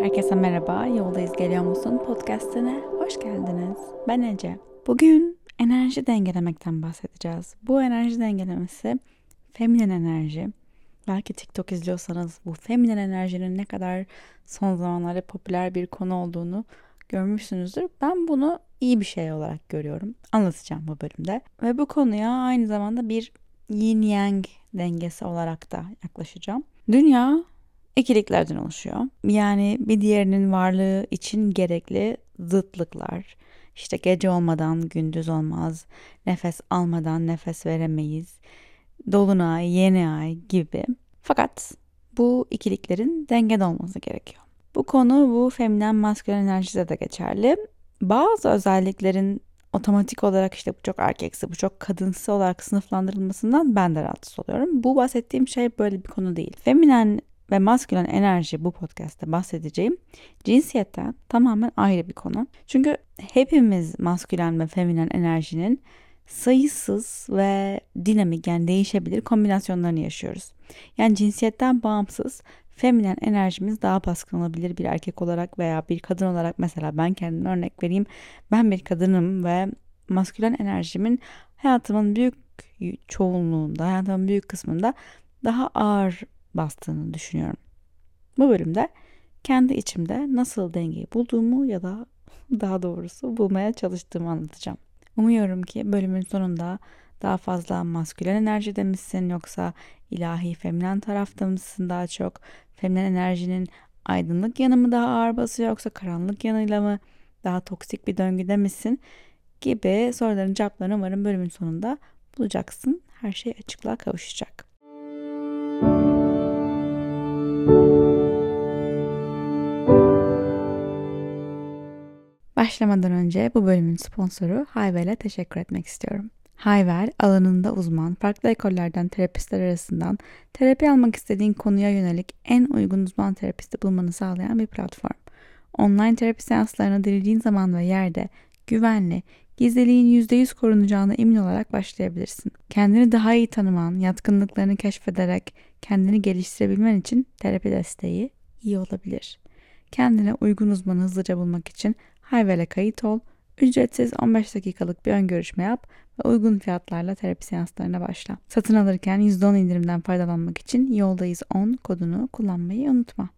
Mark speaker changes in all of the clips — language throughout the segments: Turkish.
Speaker 1: Herkese merhaba. Yoldayız geliyor musun? Podcast'ine hoş geldiniz. Ben Ece. Bugün enerji dengelemekten bahsedeceğiz. Bu enerji dengelemesi feminen enerji. Belki TikTok izliyorsanız bu feminen enerjinin ne kadar son zamanlarda popüler bir konu olduğunu görmüşsünüzdür. Ben bunu iyi bir şey olarak görüyorum. Anlatacağım bu bölümde. Ve bu konuya aynı zamanda bir yin yang dengesi olarak da yaklaşacağım. Dünya ikiliklerden oluşuyor. Yani bir diğerinin varlığı için gerekli zıtlıklar. İşte gece olmadan gündüz olmaz, nefes almadan nefes veremeyiz, dolunay, yeni ay gibi. Fakat bu ikiliklerin dengede olması gerekiyor. Bu konu bu feminen maskülen enerjide de geçerli. Bazı özelliklerin otomatik olarak işte bu çok erkeksi, bu çok kadınsı olarak sınıflandırılmasından ben de rahatsız oluyorum. Bu bahsettiğim şey böyle bir konu değil. Feminen ve maskülen enerji bu podcast'te bahsedeceğim cinsiyetten tamamen ayrı bir konu. Çünkü hepimiz maskülen ve feminen enerjinin sayısız ve dinamik yani değişebilir kombinasyonlarını yaşıyoruz. Yani cinsiyetten bağımsız feminen enerjimiz daha baskın olabilir bir erkek olarak veya bir kadın olarak mesela ben kendime örnek vereyim. Ben bir kadınım ve maskülen enerjimin hayatımın büyük çoğunluğunda, hayatımın büyük kısmında daha ağır bastığını düşünüyorum. Bu bölümde kendi içimde nasıl dengeyi bulduğumu ya da daha doğrusu bulmaya çalıştığımı anlatacağım. Umuyorum ki bölümün sonunda daha fazla maskülen enerjide misin yoksa ilahi feminen tarafta mısın daha çok? Feminen enerjinin aydınlık yanı mı daha ağır basıyor yoksa karanlık yanıyla mı daha toksik bir döngüde misin? Gibi soruların cevaplarını umarım bölümün sonunda bulacaksın. Her şey açıklığa kavuşacak. Başlamadan önce bu bölümün sponsoru Hayvel'e teşekkür etmek istiyorum. Hayvel alanında uzman, farklı ekollerden terapistler arasından terapi almak istediğin konuya yönelik en uygun uzman terapisti bulmanı sağlayan bir platform. Online terapi seanslarına dilediğin zaman ve yerde güvenli, gizliliğin %100 korunacağına emin olarak başlayabilirsin. Kendini daha iyi tanıman, yatkınlıklarını keşfederek kendini geliştirebilmen için terapi desteği iyi olabilir. Kendine uygun uzmanı hızlıca bulmak için Hayvel'e kayıt ol, ücretsiz 15 dakikalık bir ön görüşme yap ve uygun fiyatlarla terapi seanslarına başla. Satın alırken %10 indirimden faydalanmak için yoldayız 10 kodunu kullanmayı unutma.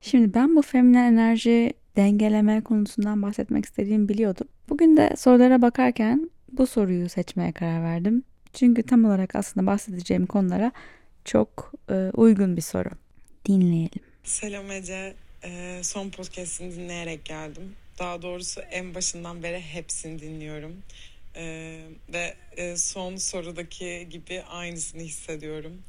Speaker 1: Şimdi ben bu feminen enerji dengeleme konusundan bahsetmek istediğimi biliyordum. Bugün de sorulara bakarken bu soruyu seçmeye karar verdim. Çünkü tam olarak aslında bahsedeceğim konulara çok e, uygun bir soru. Dinleyelim.
Speaker 2: Selam Ece. E, son podcast'ini dinleyerek geldim. Daha doğrusu en başından beri hepsini dinliyorum. E, ve e, son sorudaki gibi aynısını hissediyorum.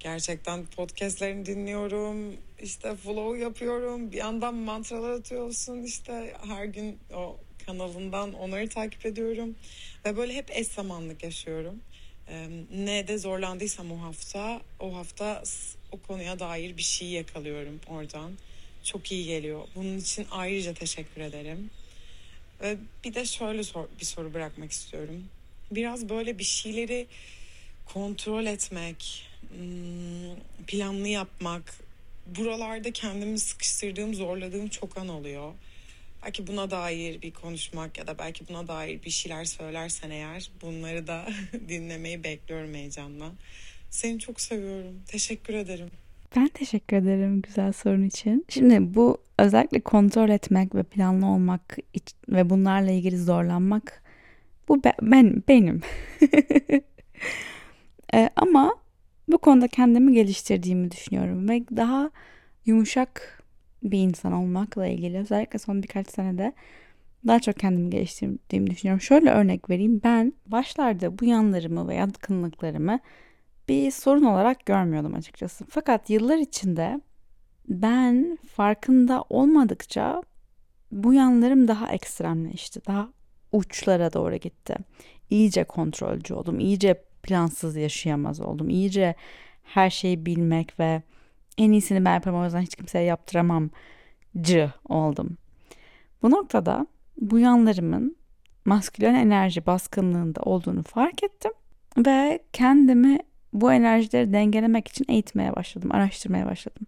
Speaker 2: Gerçekten podcastlerini dinliyorum. İşte follow yapıyorum. Bir yandan mantralar atıyorsun. İşte her gün o kanalından onları takip ediyorum. Ve böyle hep eş zamanlık yaşıyorum ne de zorlandıysam o hafta o hafta o konuya dair bir şey yakalıyorum oradan. Çok iyi geliyor. Bunun için ayrıca teşekkür ederim. Bir de şöyle sor, bir soru bırakmak istiyorum. Biraz böyle bir şeyleri kontrol etmek, hmm, planlı yapmak, buralarda kendimi sıkıştırdığım, zorladığım çok an oluyor belki buna dair bir konuşmak ya da belki buna dair bir şeyler söylersen eğer bunları da dinlemeyi bekliyorum heyecanla. Seni çok seviyorum. Teşekkür ederim.
Speaker 1: Ben teşekkür ederim güzel sorun için. Şimdi bu özellikle kontrol etmek ve planlı olmak ve bunlarla ilgili zorlanmak bu ben benim. ee, ama bu konuda kendimi geliştirdiğimi düşünüyorum ve daha yumuşak bir insan olmakla ilgili özellikle son birkaç senede daha çok kendimi geliştirdiğimi düşünüyorum. Şöyle örnek vereyim. Ben başlarda bu yanlarımı ve yatkınlıklarımı bir sorun olarak görmüyordum açıkçası. Fakat yıllar içinde ben farkında olmadıkça bu yanlarım daha ekstremleşti. Daha uçlara doğru gitti. İyice kontrolcü oldum. İyice plansız yaşayamaz oldum. İyice her şeyi bilmek ve en iyisini ben yaparım o yüzden hiç kimseye yaptıramam cı oldum. Bu noktada bu yanlarımın maskülen enerji baskınlığında olduğunu fark ettim Ve kendimi bu enerjileri dengelemek için eğitmeye başladım, araştırmaya başladım.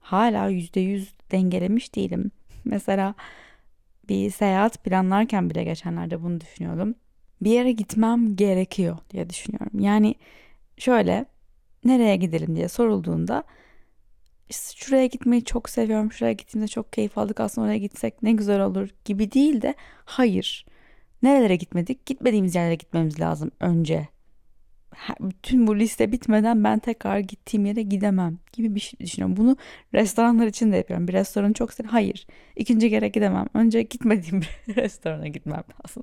Speaker 1: Hala yüzde yüz dengelemiş değilim. Mesela bir seyahat planlarken bile geçenlerde bunu düşünüyordum. Bir yere gitmem gerekiyor diye düşünüyorum. Yani şöyle nereye gidelim diye sorulduğunda şuraya gitmeyi çok seviyorum. Şuraya gittiğimde çok keyif aldık. Aslında oraya gitsek ne güzel olur gibi değil de hayır. Nerelere gitmedik? Gitmediğimiz yerlere gitmemiz lazım önce. Bütün bu liste bitmeden ben tekrar gittiğim yere gidemem gibi bir şey düşünüyorum. Bunu restoranlar için de yapıyorum. Bir restoranı çok seviyorum. Hayır. ikinci kere gidemem. Önce gitmediğim bir restorana gitmem lazım.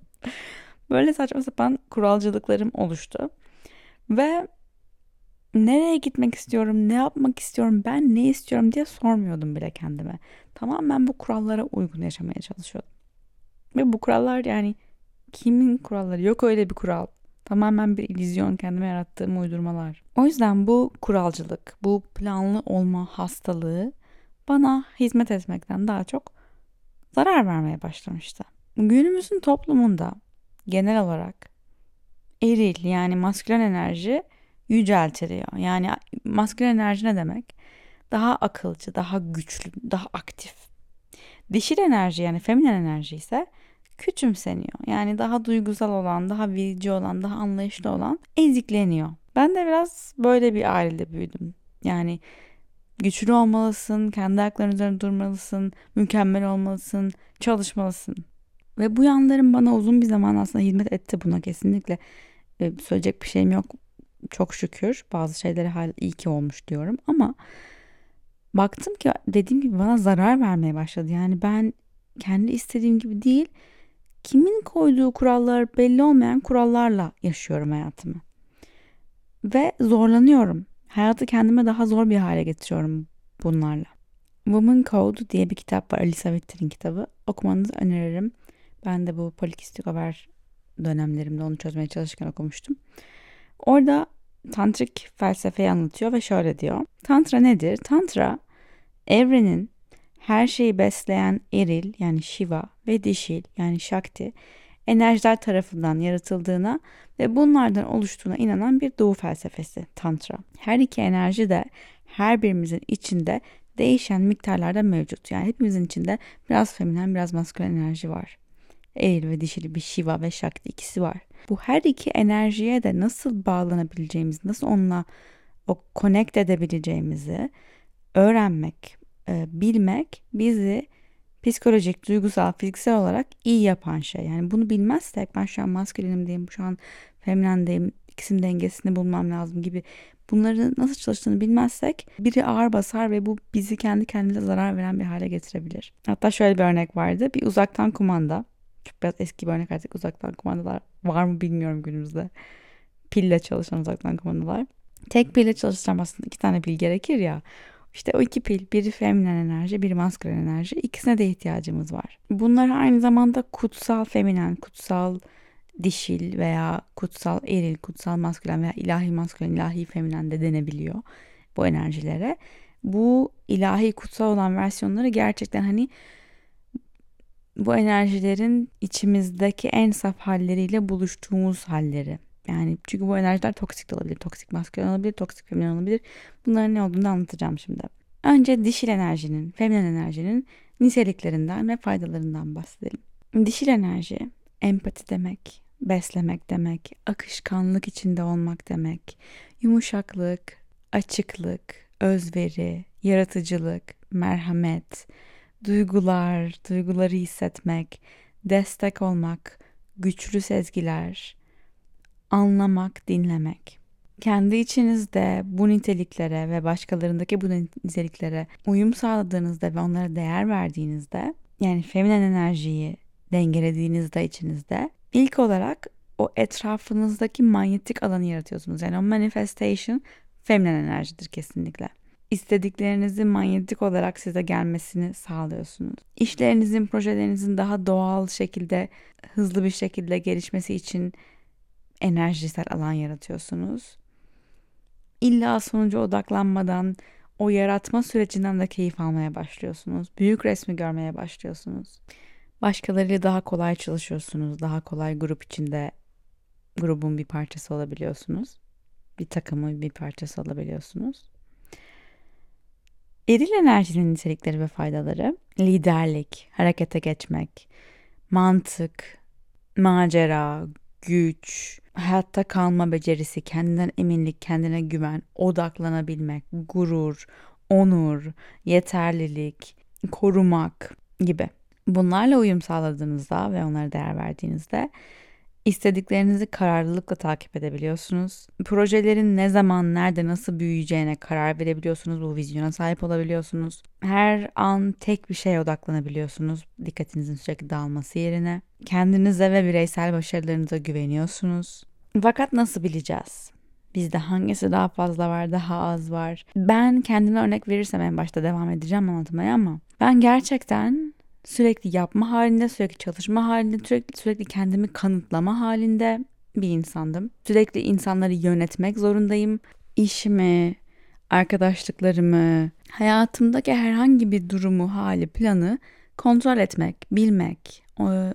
Speaker 1: Böyle saçma sapan kuralcılıklarım oluştu. Ve nereye gitmek istiyorum, ne yapmak istiyorum, ben ne istiyorum diye sormuyordum bile kendime. Tamamen bu kurallara uygun yaşamaya çalışıyordum. Ve bu kurallar yani kimin kuralları? Yok öyle bir kural. Tamamen bir illüzyon kendime yarattığım uydurmalar. O yüzden bu kuralcılık, bu planlı olma hastalığı bana hizmet etmekten daha çok zarar vermeye başlamıştı. Günümüzün toplumunda genel olarak eril yani maskülen enerji yüceltiliyor. Yani maskülen enerji ne demek? Daha akılcı, daha güçlü, daha aktif. Dişil enerji yani feminen enerji ise küçümseniyor. Yani daha duygusal olan, daha verici olan, daha anlayışlı olan ezikleniyor. Ben de biraz böyle bir ailede büyüdüm. Yani güçlü olmalısın, kendi ayaklarının üzerinde durmalısın, mükemmel olmalısın, çalışmalısın. Ve bu yanlarım bana uzun bir zaman aslında hizmet etti buna kesinlikle. Ee, söyleyecek bir şeyim yok. Çok şükür bazı şeylere hala iyi ki olmuş diyorum ama baktım ki dediğim gibi bana zarar vermeye başladı. Yani ben kendi istediğim gibi değil kimin koyduğu kurallar belli olmayan kurallarla yaşıyorum hayatımı. Ve zorlanıyorum. Hayatı kendime daha zor bir hale getiriyorum bunlarla. Woman Code diye bir kitap var. Alisa Vitter'in kitabı. Okumanızı öneririm. Ben de bu polikistik haber dönemlerimde onu çözmeye çalışırken okumuştum. Orada tantrik felsefeyi anlatıyor ve şöyle diyor. Tantra nedir? Tantra evrenin her şeyi besleyen eril yani Shiva ve dişil yani Shakti enerjiler tarafından yaratıldığına ve bunlardan oluştuğuna inanan bir doğu felsefesi Tantra. Her iki enerji de her birimizin içinde değişen miktarlarda mevcut. Yani hepimizin içinde biraz feminen biraz maskülen enerji var. Eril ve dişili bir Shiva ve Shakti ikisi var. Bu her iki enerjiye de nasıl bağlanabileceğimizi, nasıl onunla o connect edebileceğimizi öğrenmek, e, bilmek bizi psikolojik, duygusal, fiziksel olarak iyi yapan şey. Yani bunu bilmezsek ben şu an maskülenimdeyim, şu an feminendeyim, ikisinin dengesini bulmam lazım gibi bunları nasıl çalıştığını bilmezsek biri ağır basar ve bu bizi kendi kendine zarar veren bir hale getirebilir. Hatta şöyle bir örnek vardı. Bir uzaktan kumanda. Çok biraz eski bir örnek artık uzaktan kumandalar var mı bilmiyorum günümüzde. Pille çalışan uzaktan kumandalar. Tek pille çalışacağım aslında iki tane pil gerekir ya. İşte o iki pil, biri feminen enerji, biri maskülen enerji. İkisine de ihtiyacımız var. Bunlar aynı zamanda kutsal feminen, kutsal dişil veya kutsal eril, kutsal maskülen veya ilahi maskülen, ilahi feminen de denebiliyor bu enerjilere. Bu ilahi kutsal olan versiyonları gerçekten hani bu enerjilerin içimizdeki en saf halleriyle buluştuğumuz halleri. Yani çünkü bu enerjiler toksik de olabilir. Toksik maskülen olabilir, toksik feminen olabilir. Bunların ne olduğunu anlatacağım şimdi. Önce dişil enerjinin, feminen enerjinin niteliklerinden ve faydalarından bahsedelim. Dişil enerji empati demek, beslemek demek, akışkanlık içinde olmak demek, yumuşaklık, açıklık, özveri, yaratıcılık, merhamet, duygular, duyguları hissetmek, destek olmak, güçlü sezgiler, anlamak, dinlemek. Kendi içinizde bu niteliklere ve başkalarındaki bu niteliklere uyum sağladığınızda ve onlara değer verdiğinizde yani feminen enerjiyi dengelediğinizde içinizde ilk olarak o etrafınızdaki manyetik alanı yaratıyorsunuz. Yani o manifestation feminen enerjidir kesinlikle. İstediklerinizin manyetik olarak size gelmesini sağlıyorsunuz. İşlerinizin, projelerinizin daha doğal şekilde, hızlı bir şekilde gelişmesi için enerjisel alan yaratıyorsunuz. İlla sonuca odaklanmadan o yaratma sürecinden de keyif almaya başlıyorsunuz. Büyük resmi görmeye başlıyorsunuz. Başkalarıyla daha kolay çalışıyorsunuz. Daha kolay grup içinde grubun bir parçası olabiliyorsunuz. Bir takımın bir parçası olabiliyorsunuz. Eril enerjinin nitelikleri ve faydaları liderlik, harekete geçmek, mantık, macera, güç, hayatta kalma becerisi, kendinden eminlik, kendine güven, odaklanabilmek, gurur, onur, yeterlilik, korumak gibi. Bunlarla uyum sağladığınızda ve onlara değer verdiğinizde istediklerinizi kararlılıkla takip edebiliyorsunuz. Projelerin ne zaman, nerede, nasıl büyüyeceğine karar verebiliyorsunuz. Bu vizyona sahip olabiliyorsunuz. Her an tek bir şeye odaklanabiliyorsunuz. Dikkatinizin sürekli dağılması yerine. Kendinize ve bireysel başarılarınıza güveniyorsunuz. Fakat nasıl bileceğiz? Bizde hangisi daha fazla var, daha az var? Ben kendime örnek verirsem en başta devam edeceğim anlatmaya ama ben gerçekten sürekli yapma halinde, sürekli çalışma halinde, sürekli, sürekli kendimi kanıtlama halinde bir insandım. Sürekli insanları yönetmek zorundayım. İşimi, arkadaşlıklarımı, hayatımdaki herhangi bir durumu, hali, planı kontrol etmek, bilmek,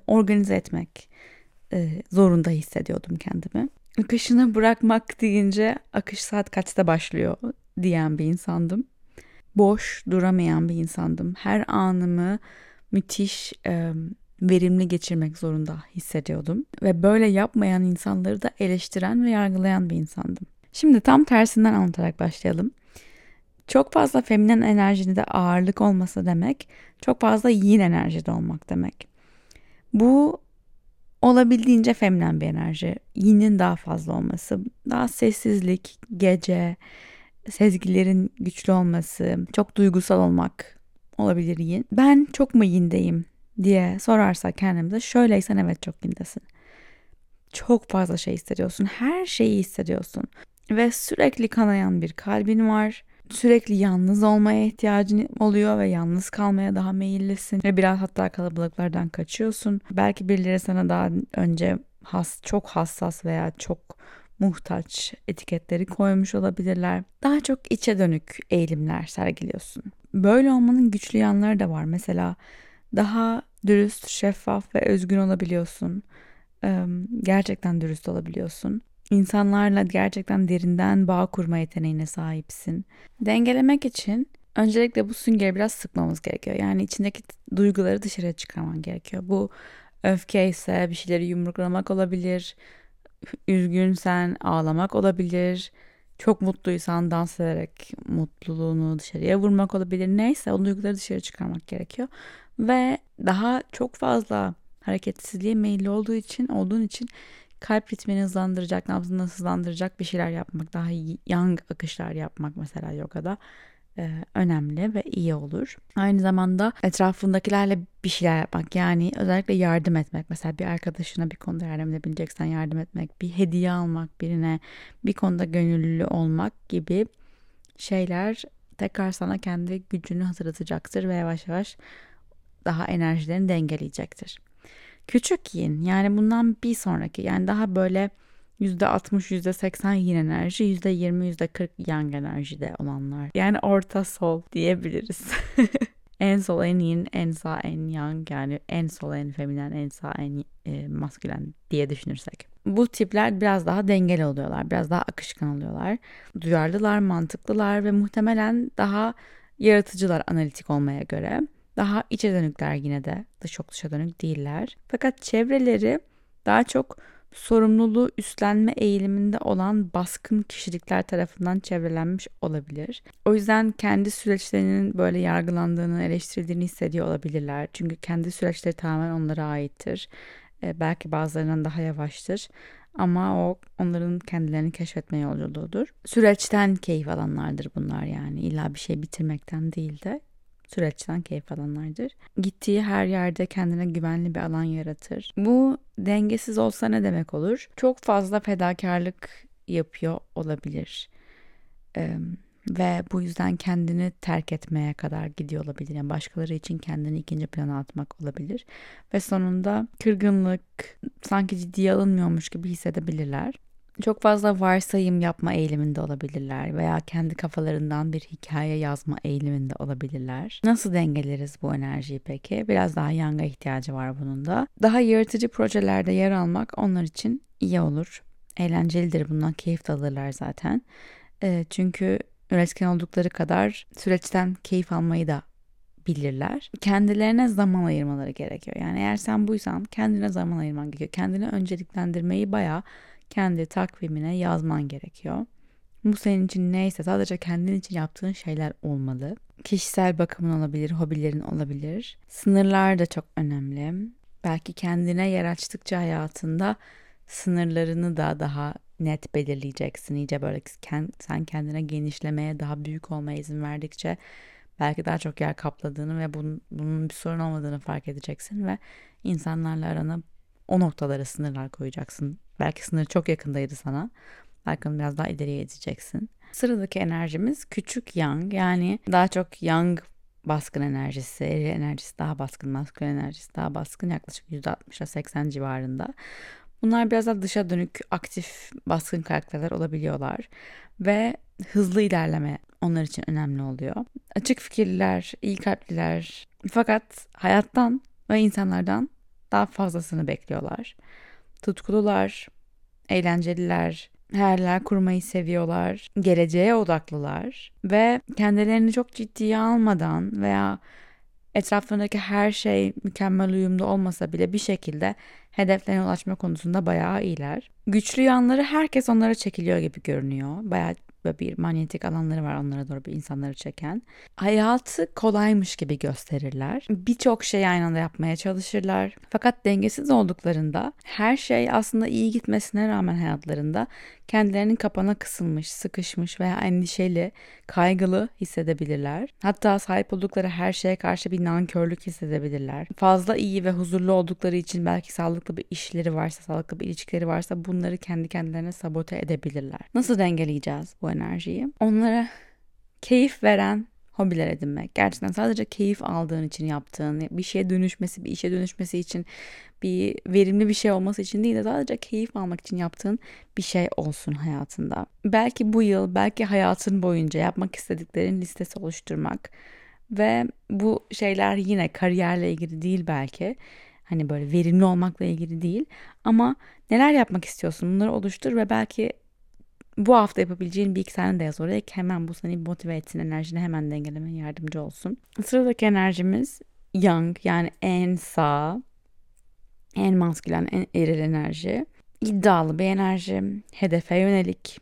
Speaker 1: organize etmek e, zorunda hissediyordum kendimi. Akışını bırakmak deyince akış saat kaçta başlıyor diyen bir insandım. Boş duramayan bir insandım. Her anımı müthiş e, verimli geçirmek zorunda hissediyordum. Ve böyle yapmayan insanları da eleştiren ve yargılayan bir insandım. Şimdi tam tersinden anlatarak başlayalım. Çok fazla feminen enerjide ağırlık olması demek, çok fazla yin enerjide olmak demek. Bu olabildiğince feminen bir enerji. Yin'in daha fazla olması, daha sessizlik, gece, sezgilerin güçlü olması, çok duygusal olmak, olabilir yin. Ben çok mu yindeyim diye sorarsa kendimize şöyleysen evet çok yindesin. Çok fazla şey hissediyorsun. Her şeyi hissediyorsun. Ve sürekli kanayan bir kalbin var. Sürekli yalnız olmaya ihtiyacın oluyor ve yalnız kalmaya daha meyillisin. Ve biraz hatta kalabalıklardan kaçıyorsun. Belki birileri sana daha önce has, çok hassas veya çok muhtaç etiketleri koymuş olabilirler. Daha çok içe dönük eğilimler sergiliyorsun. Böyle olmanın güçlü yanları da var. Mesela daha dürüst, şeffaf ve özgün olabiliyorsun. Gerçekten dürüst olabiliyorsun. İnsanlarla gerçekten derinden bağ kurma yeteneğine sahipsin. Dengelemek için öncelikle bu süngeri biraz sıkmamız gerekiyor. Yani içindeki duyguları dışarıya çıkarman gerekiyor. Bu öfke ise bir şeyleri yumruklamak olabilir. Üzgünsen ağlamak olabilir çok mutluysan dans ederek mutluluğunu dışarıya vurmak olabilir. Neyse o duyguları dışarı çıkarmak gerekiyor. Ve daha çok fazla hareketsizliğe meyilli olduğu için olduğun için kalp ritmini hızlandıracak, nabzını hızlandıracak bir şeyler yapmak, daha young akışlar yapmak mesela yogada önemli ve iyi olur. Aynı zamanda etrafındakilerle bir şeyler yapmak yani özellikle yardım etmek. Mesela bir arkadaşına bir konuda yardım edebileceksen yardım etmek, bir hediye almak birine, bir konuda gönüllü olmak gibi şeyler tekrar sana kendi gücünü hatırlatacaktır ve yavaş yavaş daha enerjilerini dengeleyecektir. Küçük yin yani bundan bir sonraki yani daha böyle %60, %80 yin enerji, %20, %40 yang enerjide olanlar. Yani orta sol diyebiliriz. en sol en yin, en sağ en yang yani en sol en feminen, en sağ en e, maskülen diye düşünürsek. Bu tipler biraz daha dengeli oluyorlar, biraz daha akışkan oluyorlar. Duyarlılar, mantıklılar ve muhtemelen daha yaratıcılar analitik olmaya göre. Daha içe dönükler yine de, çok dışa dönük değiller. Fakat çevreleri daha çok sorumluluğu üstlenme eğiliminde olan baskın kişilikler tarafından çevrelenmiş olabilir. O yüzden kendi süreçlerinin böyle yargılandığını, eleştirildiğini hissediyor olabilirler. Çünkü kendi süreçleri tamamen onlara aittir. Ee, belki bazılarından daha yavaştır. Ama o onların kendilerini keşfetme yolculuğudur. Süreçten keyif alanlardır bunlar yani. İlla bir şey bitirmekten değil de süreçten keyif alanlardır. Gittiği her yerde kendine güvenli bir alan yaratır. Bu dengesiz olsa ne demek olur? Çok fazla fedakarlık yapıyor olabilir. Ee, ve bu yüzden kendini terk etmeye kadar gidiyor olabilir. Yani başkaları için kendini ikinci plana atmak olabilir. Ve sonunda kırgınlık, sanki ciddiye alınmıyormuş gibi hissedebilirler çok fazla varsayım yapma eğiliminde olabilirler veya kendi kafalarından bir hikaye yazma eğiliminde olabilirler. Nasıl dengeleriz bu enerjiyi peki? Biraz daha yanga ihtiyacı var bunun da. Daha yaratıcı projelerde yer almak onlar için iyi olur. eğlencelidir. Bundan keyif alırlar zaten. E, çünkü üretken oldukları kadar süreçten keyif almayı da bilirler. Kendilerine zaman ayırmaları gerekiyor. Yani eğer sen buysan kendine zaman ayırman gerekiyor. Kendini önceliklendirmeyi bayağı kendi takvimine yazman gerekiyor. Bu senin için neyse sadece kendin için yaptığın şeyler olmalı. Kişisel bakımın olabilir, hobilerin olabilir. Sınırlar da çok önemli. Belki kendine yer açtıkça hayatında sınırlarını da daha net belirleyeceksin. İyice böyle sen kendine genişlemeye, daha büyük olmaya izin verdikçe belki daha çok yer kapladığını ve bunun, bunun bir sorun olmadığını fark edeceksin ve insanlarla arana o noktalara sınırlar koyacaksın. Belki sınır çok yakındaydı sana. Belki onu biraz daha ileriye edeceksin. Sıradaki enerjimiz küçük yang yani daha çok yang baskın enerjisi, eril enerjisi daha baskın, maskül enerjisi daha baskın yaklaşık %60'a 80 civarında. Bunlar biraz daha dışa dönük, aktif, baskın karakterler olabiliyorlar. Ve hızlı ilerleme onlar için önemli oluyor. Açık fikirliler, iyi kalpliler fakat hayattan ve insanlardan daha fazlasını bekliyorlar. Tutkulular, eğlenceliler, hayaller kurmayı seviyorlar, geleceğe odaklılar ve kendilerini çok ciddiye almadan veya etraflarındaki her şey mükemmel uyumda olmasa bile bir şekilde hedeflerine ulaşma konusunda bayağı iyiler. Güçlü yanları herkes onlara çekiliyor gibi görünüyor. Bayağı ve bir manyetik alanları var onlara doğru bir insanları çeken. Hayatı kolaymış gibi gösterirler. Birçok şey aynı anda yapmaya çalışırlar. Fakat dengesiz olduklarında her şey aslında iyi gitmesine rağmen hayatlarında kendilerinin kapana kısılmış, sıkışmış veya endişeli, kaygılı hissedebilirler. Hatta sahip oldukları her şeye karşı bir nankörlük hissedebilirler. Fazla iyi ve huzurlu oldukları için belki sağlıklı bir işleri varsa, sağlıklı bir ilişkileri varsa bunları kendi kendilerine sabote edebilirler. Nasıl dengeleyeceğiz bu enerjiyi? Onlara keyif veren hobiler edinmek. Gerçekten sadece keyif aldığın için yaptığın, bir şeye dönüşmesi, bir işe dönüşmesi için, bir verimli bir şey olması için değil de sadece keyif almak için yaptığın bir şey olsun hayatında. Belki bu yıl, belki hayatın boyunca yapmak istediklerin listesi oluşturmak ve bu şeyler yine kariyerle ilgili değil belki. Hani böyle verimli olmakla ilgili değil ama neler yapmak istiyorsun bunları oluştur ve belki bu hafta yapabileceğin bir iki tane de yaz oraya ki hemen bu seni motive etsin enerjini hemen dengelemeye yardımcı olsun. Sıradaki enerjimiz yang yani en sağ, en maskülen, en eril enerji. İddialı bir enerji, hedefe yönelik,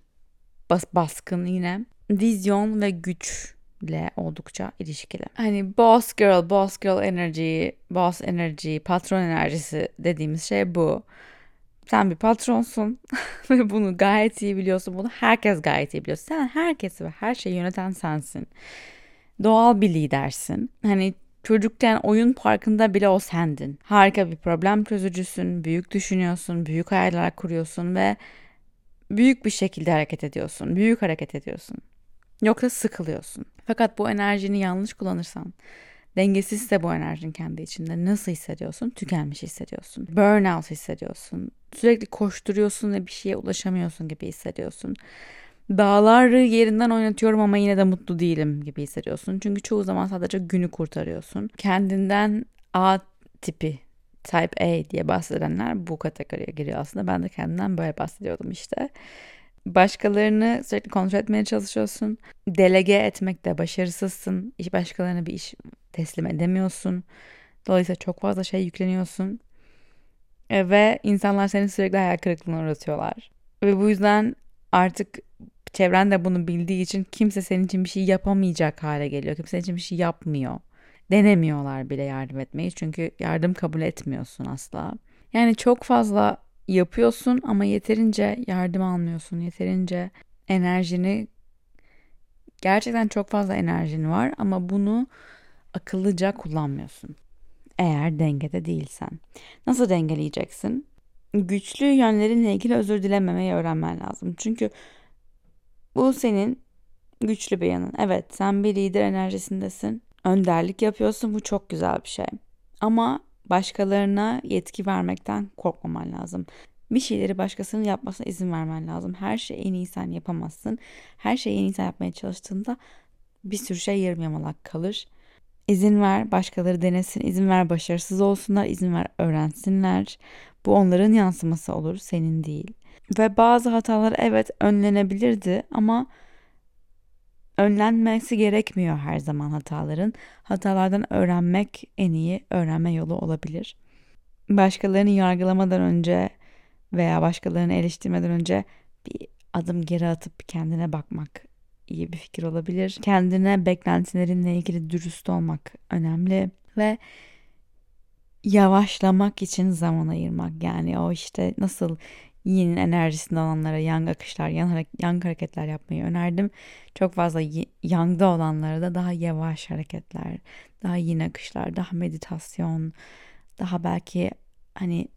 Speaker 1: bas baskın yine, vizyon ve güçle oldukça ilişkili. Hani boss girl, boss girl enerji, boss enerji, patron enerjisi dediğimiz şey bu. Sen bir patronsun ve bunu gayet iyi biliyorsun. Bunu herkes gayet iyi biliyor. Sen herkesi ve her şeyi yöneten sensin. Doğal bir lidersin. Hani çocukken oyun parkında bile o sendin. Harika bir problem çözücüsün, büyük düşünüyorsun, büyük hayaller kuruyorsun ve büyük bir şekilde hareket ediyorsun. Büyük hareket ediyorsun. Yoksa sıkılıyorsun. Fakat bu enerjini yanlış kullanırsan Dengesizse bu enerjin kendi içinde nasıl hissediyorsun? Tükenmiş hissediyorsun. Burnout hissediyorsun. Sürekli koşturuyorsun ve bir şeye ulaşamıyorsun gibi hissediyorsun. Dağları yerinden oynatıyorum ama yine de mutlu değilim gibi hissediyorsun. Çünkü çoğu zaman sadece günü kurtarıyorsun. Kendinden A tipi Type A diye bahsedenler bu kategoriye giriyor aslında. Ben de kendimden böyle bahsediyordum işte. Başkalarını sürekli kontrol etmeye çalışıyorsun. Delege etmekte başarısızsın. İş başkalarına bir iş teslim edemiyorsun. Dolayısıyla çok fazla şey yükleniyorsun. E, ve insanlar seni sürekli hayal kırıklığına uğratıyorlar. Ve bu yüzden artık çevren de bunu bildiği için kimse senin için bir şey yapamayacak hale geliyor. Kimse senin için bir şey yapmıyor. Denemiyorlar bile yardım etmeyi çünkü yardım kabul etmiyorsun asla. Yani çok fazla yapıyorsun ama yeterince yardım almıyorsun. Yeterince enerjini gerçekten çok fazla enerjin var ama bunu akıllıca kullanmıyorsun. Eğer dengede değilsen. Nasıl dengeleyeceksin? Güçlü yönlerinle ilgili özür dilememeyi öğrenmen lazım. Çünkü bu senin güçlü bir yanın. Evet sen bir lider enerjisindesin. Önderlik yapıyorsun. Bu çok güzel bir şey. Ama başkalarına yetki vermekten korkmaman lazım. Bir şeyleri başkasının yapmasına izin vermen lazım. Her şeyi en iyi sen yapamazsın. Her şeyi en iyi sen yapmaya çalıştığında bir sürü şey yarım yamalak kalır. İzin ver başkaları denesin, izin ver başarısız olsunlar, izin ver öğrensinler. Bu onların yansıması olur, senin değil. Ve bazı hatalar evet önlenebilirdi ama önlenmesi gerekmiyor her zaman hataların. Hatalardan öğrenmek en iyi öğrenme yolu olabilir. Başkalarını yargılamadan önce veya başkalarını eleştirmeden önce bir adım geri atıp kendine bakmak iyi bir fikir olabilir. Kendine beklentilerinle ilgili dürüst olmak önemli ve yavaşlamak için zaman ayırmak. Yani o işte nasıl yinin enerjisinde olanlara yang akışlar, yang, yang hareketler yapmayı önerdim. Çok fazla yangda olanlara da daha yavaş hareketler, daha yin akışlar, daha meditasyon, daha belki hani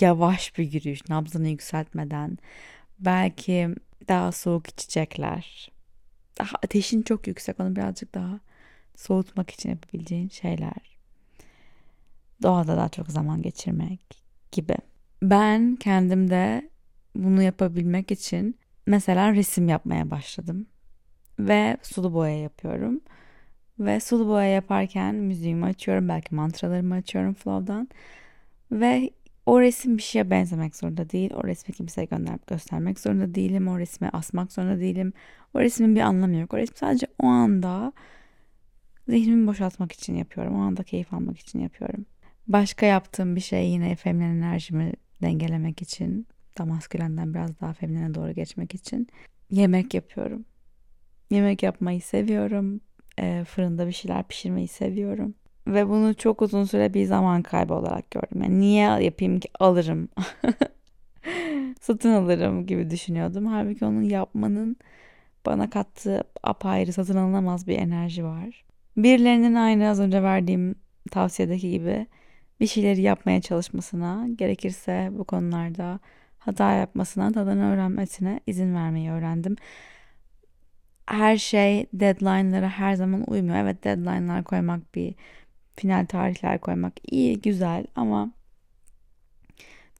Speaker 1: yavaş bir yürüyüş, nabzını yükseltmeden, belki daha soğuk içecekler, daha ateşin çok yüksek onu birazcık daha soğutmak için yapabileceğin şeyler. Doğada daha çok zaman geçirmek gibi. Ben kendimde bunu yapabilmek için mesela resim yapmaya başladım. Ve sulu boya yapıyorum. Ve sulu boya yaparken müziğimi açıyorum. Belki mantralarımı açıyorum Flow'dan. Ve o resim bir şeye benzemek zorunda değil. O resmi kimseye gönder göstermek zorunda değilim. O resmi asmak zorunda değilim. O resmin bir anlamı yok. O resmi sadece o anda zihnimi boşaltmak için yapıyorum. O anda keyif almak için yapıyorum. Başka yaptığım bir şey yine feminen enerjimi dengelemek için, da maskülenden biraz daha feminine doğru geçmek için yemek yapıyorum. Yemek yapmayı seviyorum. E, fırında bir şeyler pişirmeyi seviyorum. Ve bunu çok uzun süre bir zaman kaybı olarak gördüm. Yani niye yapayım ki alırım. Satın alırım gibi düşünüyordum. Halbuki onun yapmanın bana kattığı apayrı satın alınamaz bir enerji var. Birilerinin aynı az önce verdiğim tavsiyedeki gibi bir şeyleri yapmaya çalışmasına, gerekirse bu konularda hata yapmasına, tadını öğrenmesine izin vermeyi öğrendim. Her şey deadline'lara her zaman uymuyor. Evet deadline'lar koymak bir final tarihler koymak iyi, güzel ama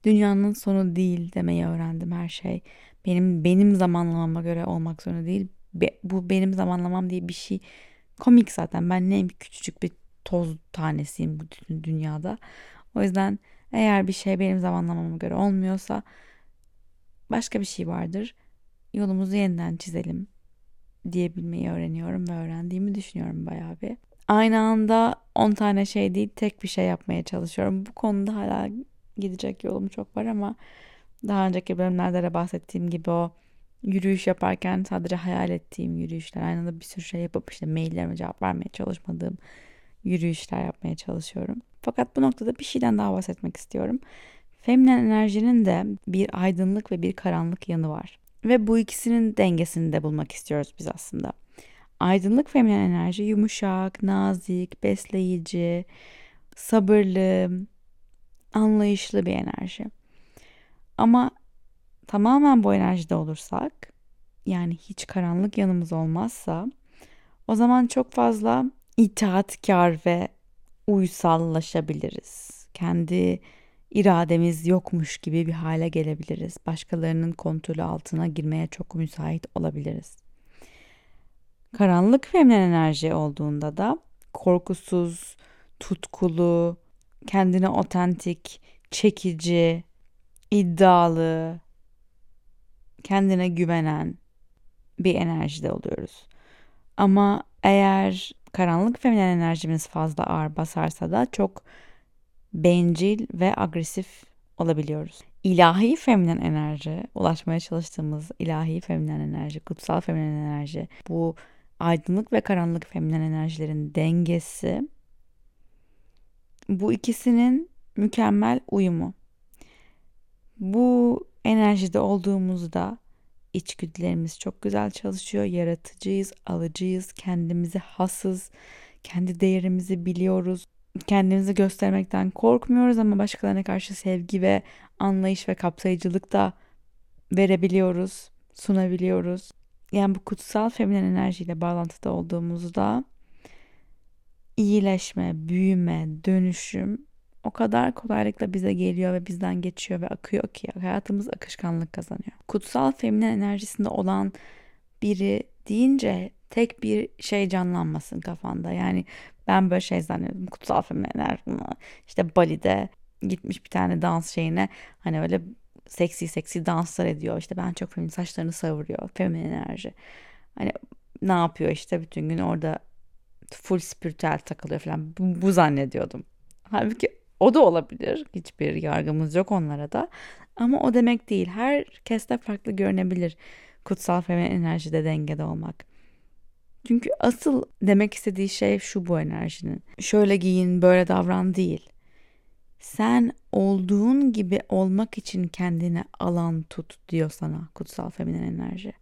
Speaker 1: dünyanın sonu değil demeyi öğrendim her şey. Benim benim zamanlamama göre olmak zorunda değil. Be, bu benim zamanlamam diye bir şey komik zaten. Ben neyim küçücük bir toz tanesiyim bu dünyada. O yüzden eğer bir şey benim zamanlamama göre olmuyorsa başka bir şey vardır. Yolumuzu yeniden çizelim diyebilmeyi öğreniyorum ve öğrendiğimi düşünüyorum bayağı bir. Aynı anda 10 tane şey değil tek bir şey yapmaya çalışıyorum. Bu konuda hala gidecek yolum çok var ama daha önceki bölümlerde de bahsettiğim gibi o yürüyüş yaparken sadece hayal ettiğim yürüyüşler aynı anda bir sürü şey yapıp işte maillerime cevap vermeye çalışmadığım yürüyüşler yapmaya çalışıyorum. Fakat bu noktada bir şeyden daha bahsetmek istiyorum. Feminen enerjinin de bir aydınlık ve bir karanlık yanı var. Ve bu ikisinin dengesini de bulmak istiyoruz biz aslında. Aydınlık feminen enerji yumuşak, nazik, besleyici, sabırlı, anlayışlı bir enerji. Ama tamamen bu enerjide olursak, yani hiç karanlık yanımız olmazsa, o zaman çok fazla itaatkar ve uysallaşabiliriz. Kendi irademiz yokmuş gibi bir hale gelebiliriz. Başkalarının kontrolü altına girmeye çok müsait olabiliriz. Karanlık feminen enerji olduğunda da korkusuz, tutkulu, kendine otentik, çekici, iddialı, kendine güvenen bir enerjide oluyoruz. Ama eğer karanlık feminen enerjimiz fazla ağır basarsa da çok bencil ve agresif olabiliyoruz. İlahi feminen enerji, ulaşmaya çalıştığımız ilahi feminen enerji, kutsal feminen enerji, bu aydınlık ve karanlık feminen enerjilerin dengesi bu ikisinin mükemmel uyumu. Bu enerjide olduğumuzda içgüdülerimiz çok güzel çalışıyor. Yaratıcıyız, alıcıyız, kendimizi hasız, kendi değerimizi biliyoruz. Kendimizi göstermekten korkmuyoruz ama başkalarına karşı sevgi ve anlayış ve kapsayıcılık da verebiliyoruz, sunabiliyoruz. Yani bu kutsal feminen enerjiyle bağlantıda olduğumuzda iyileşme, büyüme, dönüşüm o kadar kolaylıkla bize geliyor ve bizden geçiyor ve akıyor ki hayatımız akışkanlık kazanıyor. Kutsal feminen enerjisinde olan biri deyince tek bir şey canlanmasın kafanda. Yani ben böyle şey zannediyorum. Kutsal feminen enerji işte Bali'de gitmiş bir tane dans şeyine hani öyle seksi seksi danslar ediyor. İşte ben çok feminin saçlarını savuruyor. Feminin enerji. Hani ne yapıyor işte bütün gün orada full spiritüel takılıyor falan. Bu, bu zannediyordum. Halbuki o da olabilir. Hiçbir yargımız yok onlara da. Ama o demek değil. Herkeste farklı görünebilir kutsal feminen enerjide dengede olmak. Çünkü asıl demek istediği şey şu bu enerjinin. Şöyle giyin, böyle davran değil. Sen olduğun gibi olmak için kendine alan tut diyor sana kutsal feminen enerji.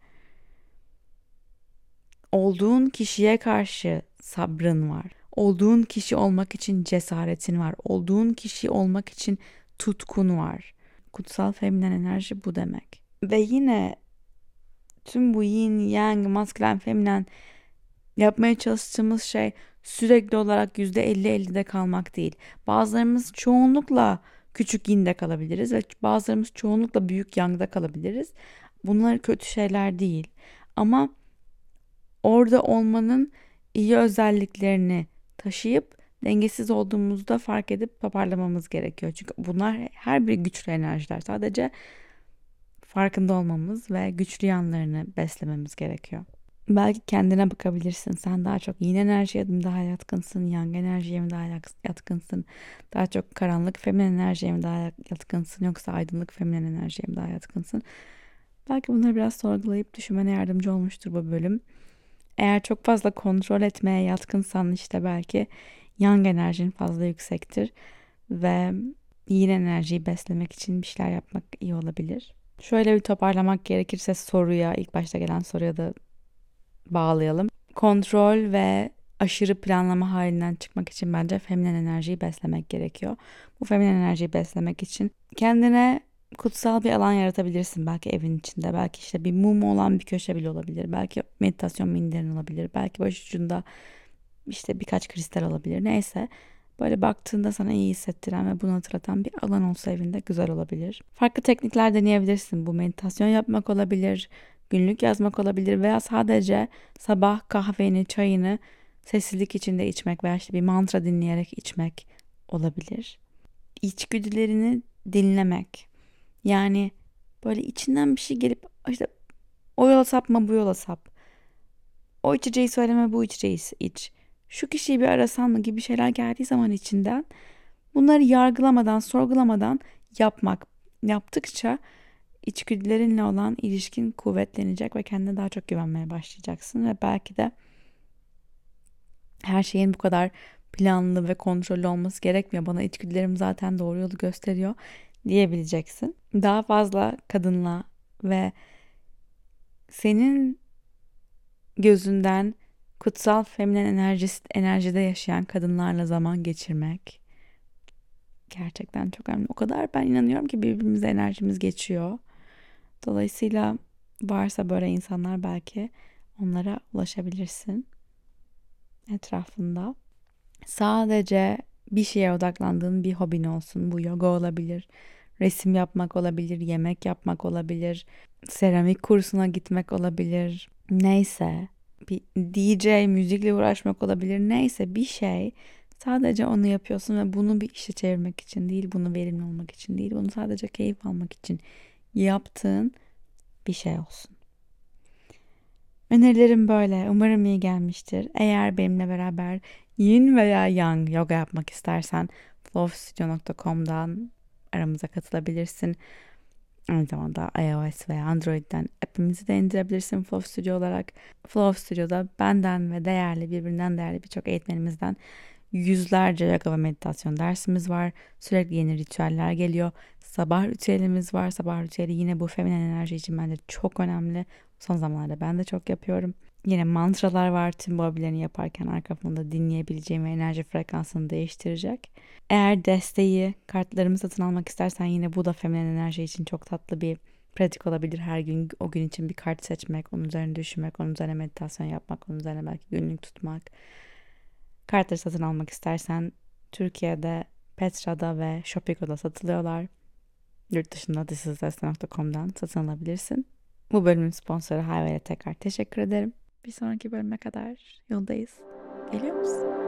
Speaker 1: Olduğun kişiye karşı sabrın var. Olduğun kişi olmak için cesaretin var. Olduğun kişi olmak için tutkun var. Kutsal feminen enerji bu demek. Ve yine tüm bu yin, yang, maskülen, feminen yapmaya çalıştığımız şey sürekli olarak %50-50'de kalmak değil. Bazılarımız çoğunlukla küçük yinde kalabiliriz ve bazılarımız çoğunlukla büyük yangda kalabiliriz. Bunlar kötü şeyler değil. Ama orada olmanın iyi özelliklerini taşıyıp dengesiz olduğumuzda fark edip toparlamamız gerekiyor. Çünkü bunlar her bir güçlü enerjiler. Sadece farkında olmamız ve güçlü yanlarını beslememiz gerekiyor. Belki kendine bakabilirsin. Sen daha çok yin enerjiye mi daha yatkınsın, yang enerjiye mi daha yatkınsın, daha çok karanlık feminen enerjiye mi daha yatkınsın yoksa aydınlık feminen enerjiye mi daha yatkınsın? Belki bunları biraz sorgulayıp düşünmene yardımcı olmuştur bu bölüm. Eğer çok fazla kontrol etmeye yatkınsan işte belki yang enerjin fazla yüksektir ve yin enerjiyi beslemek için bir şeyler yapmak iyi olabilir. Şöyle bir toparlamak gerekirse soruya, ilk başta gelen soruya da bağlayalım. Kontrol ve aşırı planlama halinden çıkmak için bence feminen enerjiyi beslemek gerekiyor. Bu feminen enerjiyi beslemek için kendine kutsal bir alan yaratabilirsin belki evin içinde. Belki işte bir mum olan bir köşe bile olabilir. Belki meditasyon minderin olabilir. Belki baş ucunda işte birkaç kristal olabilir. Neyse böyle baktığında sana iyi hissettiren ve bunu hatırlatan bir alan olsa evinde güzel olabilir. Farklı teknikler deneyebilirsin. Bu meditasyon yapmak olabilir, günlük yazmak olabilir veya sadece sabah kahveni, çayını sessizlik içinde içmek veya işte bir mantra dinleyerek içmek olabilir. İçgüdülerini dinlemek. Yani böyle içinden bir şey gelip işte o yola sapma bu yola sap. O içeceği söyleme bu içeceği iç. Şu kişiyi bir arasan mı gibi şeyler geldiği zaman içinden bunları yargılamadan, sorgulamadan yapmak. Yaptıkça içgüdülerinle olan ilişkin kuvvetlenecek ve kendine daha çok güvenmeye başlayacaksın ve belki de her şeyin bu kadar planlı ve kontrollü olması gerekmiyor. Bana içgüdülerim zaten doğru yolu gösteriyor diyebileceksin. Daha fazla kadınla ve senin gözünden kutsal feminen enerjisi, enerjide yaşayan kadınlarla zaman geçirmek gerçekten çok önemli. O kadar ben inanıyorum ki birbirimize enerjimiz geçiyor. Dolayısıyla varsa böyle insanlar belki onlara ulaşabilirsin etrafında. Sadece bir şeye odaklandığın bir hobin olsun. Bu yoga olabilir, resim yapmak olabilir, yemek yapmak olabilir, seramik kursuna gitmek olabilir. Neyse, bir DJ müzikle uğraşmak olabilir. Neyse bir şey sadece onu yapıyorsun ve bunu bir işe çevirmek için değil, bunu verimli olmak için değil, bunu sadece keyif almak için yaptığın bir şey olsun. Önerilerim böyle. Umarım iyi gelmiştir. Eğer benimle beraber yin veya yang yoga yapmak istersen flowstudio.com'dan aramıza katılabilirsin. Aynı zamanda iOS veya Android'den app'imizi de indirebilirsin Flow Studio olarak. Flow Studio'da benden ve değerli, birbirinden değerli birçok eğitmenimizden yüzlerce yoga ve meditasyon dersimiz var. Sürekli yeni ritüeller geliyor. Sabah ritüelimiz var. Sabah ritüeli yine bu feminen enerji için bence çok önemli. Son zamanlarda ben de çok yapıyorum. Yine mantralar var tüm bu abilerini yaparken arka fonda dinleyebileceğim ve enerji frekansını değiştirecek. Eğer desteği kartlarımı satın almak istersen yine bu da feminen enerji için çok tatlı bir pratik olabilir. Her gün o gün için bir kart seçmek, onun üzerine düşünmek, onun üzerine meditasyon yapmak, onun üzerine belki günlük tutmak. Kartları satın almak istersen Türkiye'de Petra'da ve Shopigo'da satılıyorlar. Yurt dışında thisisdestin.com'dan satın alabilirsin. Bu bölümün sponsoru Hayve'ye tekrar teşekkür ederim. Bir sonraki bölüme kadar yoldayız. Geliyor musun?